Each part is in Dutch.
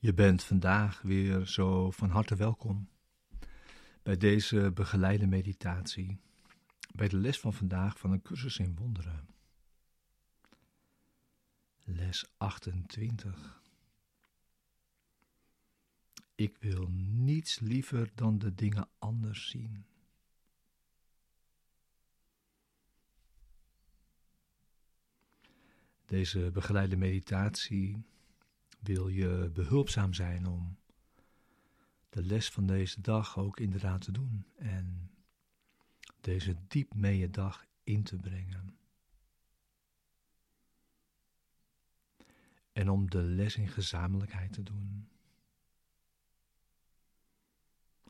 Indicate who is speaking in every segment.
Speaker 1: Je bent vandaag weer zo van harte welkom bij deze begeleide meditatie, bij de les van vandaag van een cursus in wonderen. Les 28. Ik wil niets liever dan de dingen anders zien. Deze begeleide meditatie wil je behulpzaam zijn om de les van deze dag ook inderdaad te doen en deze diep mee dag in te brengen. En om de les in gezamenlijkheid te doen.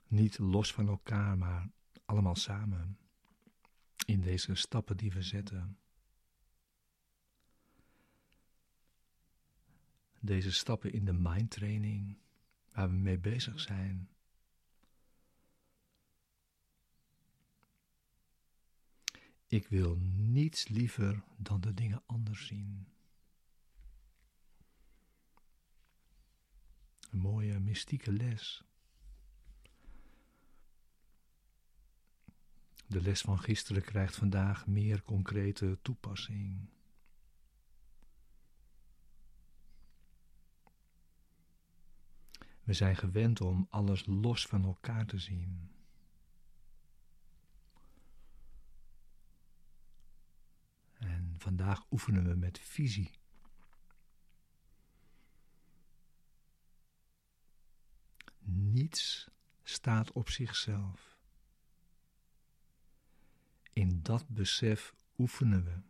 Speaker 1: Niet los van elkaar, maar allemaal samen in deze stappen die we zetten. Deze stappen in de mindtraining waar we mee bezig zijn. Ik wil niets liever dan de dingen anders zien. Een mooie mystieke les. De les van gisteren krijgt vandaag meer concrete toepassing. We zijn gewend om alles los van elkaar te zien. En vandaag oefenen we met visie. Niets staat op zichzelf. In dat besef oefenen we.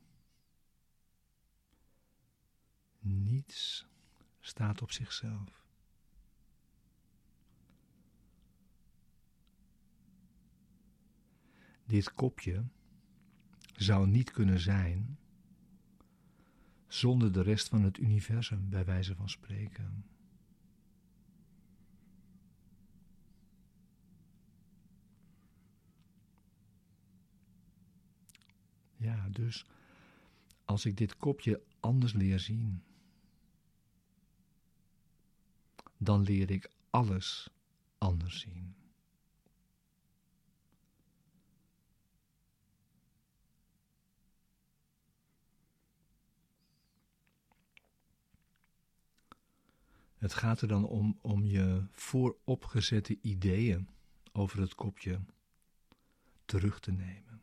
Speaker 1: Niets staat op zichzelf. Dit kopje zou niet kunnen zijn zonder de rest van het universum, bij wijze van spreken. Ja, dus als ik dit kopje anders leer zien, dan leer ik alles anders zien. Het gaat er dan om om je vooropgezette ideeën over het kopje terug te nemen.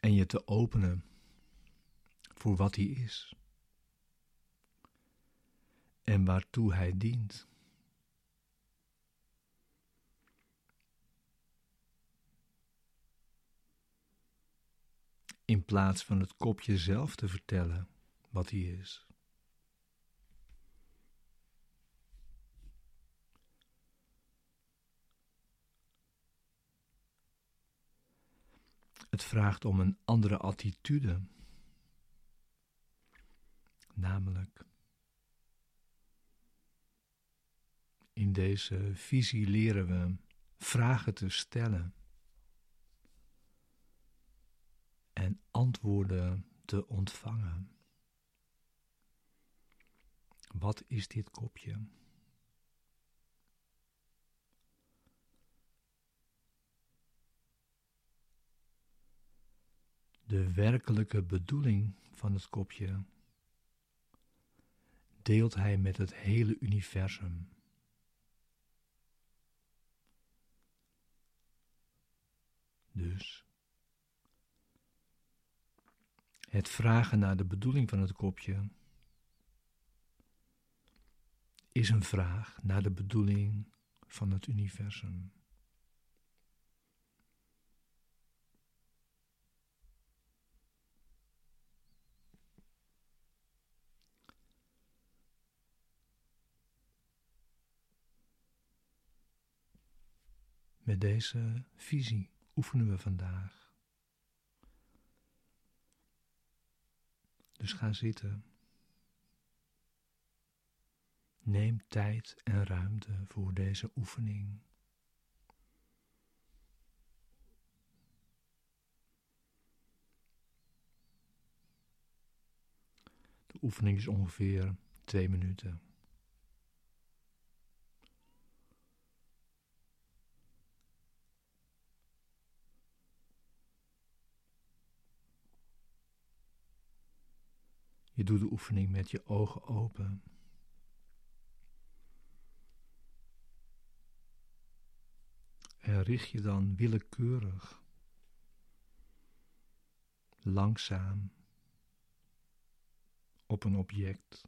Speaker 1: En je te openen voor wat hij is. En waartoe hij dient. In plaats van het kopje zelf te vertellen wat hij is. Het vraagt om een andere attitude. Namelijk in deze visie leren we vragen te stellen en antwoorden te ontvangen. Wat is dit kopje? De werkelijke bedoeling van het kopje deelt hij met het hele universum. Dus het vragen naar de bedoeling van het kopje is een vraag naar de bedoeling van het universum. Met deze visie oefenen we vandaag. Dus ga zitten. Neem tijd en ruimte voor deze oefening. De oefening is ongeveer twee minuten. Je doet de oefening met je ogen open. En richt je dan willekeurig, langzaam op een object.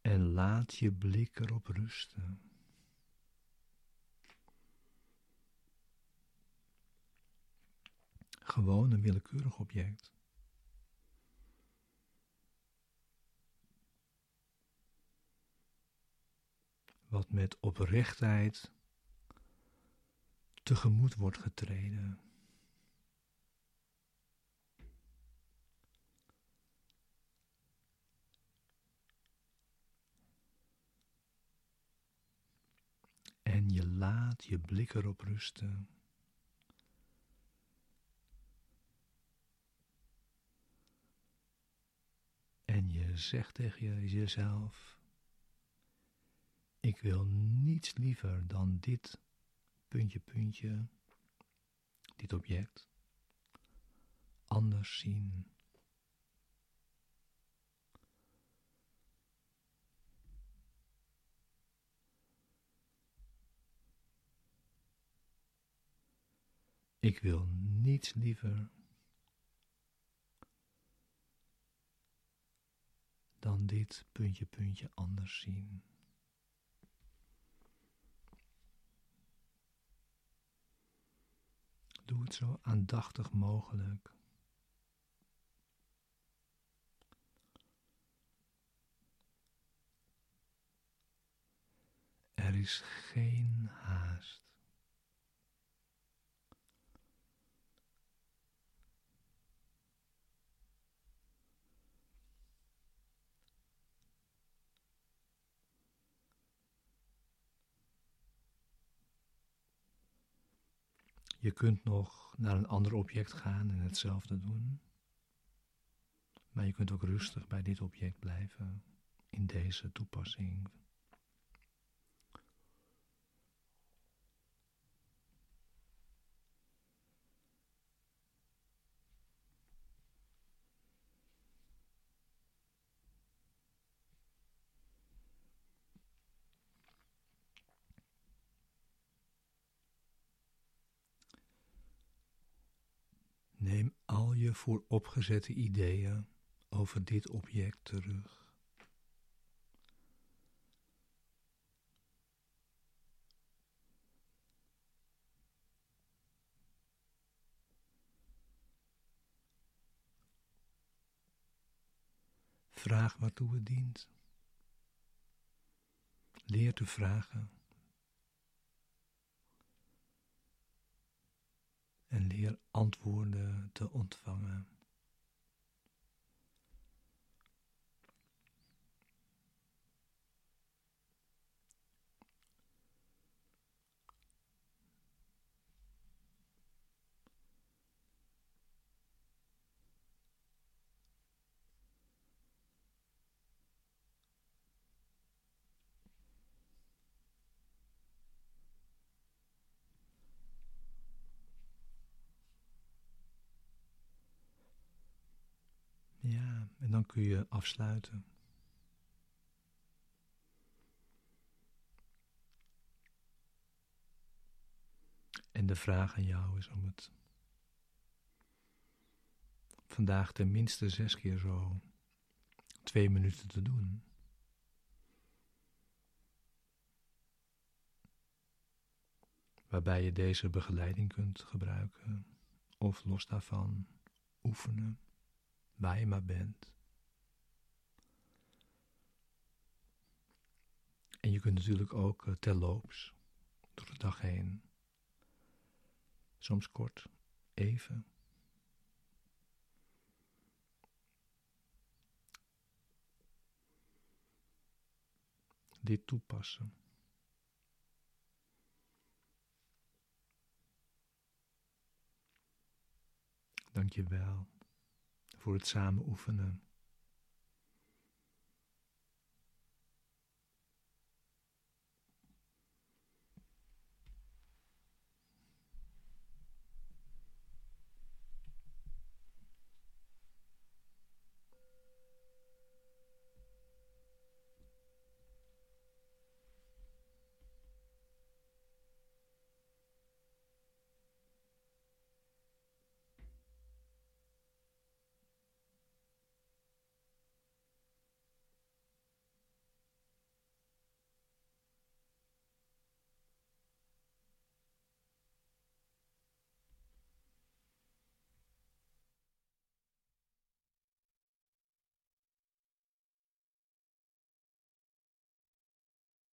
Speaker 1: En laat je blik erop rusten. Gewoon een willekeurig object. Wat met oprechtheid tegemoet wordt getreden. En je laat je blik erop rusten. Zegt tegen jezelf: Ik wil niets liever dan dit puntje, puntje, dit object anders zien. Ik wil niets liever dan dit puntje, puntje anders zien. Doe het zo aandachtig mogelijk. Er is geen Je kunt nog naar een ander object gaan en hetzelfde doen. Maar je kunt ook rustig bij dit object blijven in deze toepassing. Neem al je vooropgezette ideeën over dit object terug. Vraag waartoe het dient. Leer te vragen. En leer antwoorden te ontvangen. Ja, en dan kun je afsluiten. En de vraag aan jou is om het vandaag tenminste zes keer zo twee minuten te doen. Waarbij je deze begeleiding kunt gebruiken of los daarvan oefenen waar je maar bent. En je kunt natuurlijk ook uh, terloops door de dag heen, soms kort, even. Dit toepassen. Dan dank je wel voor het samen oefenen.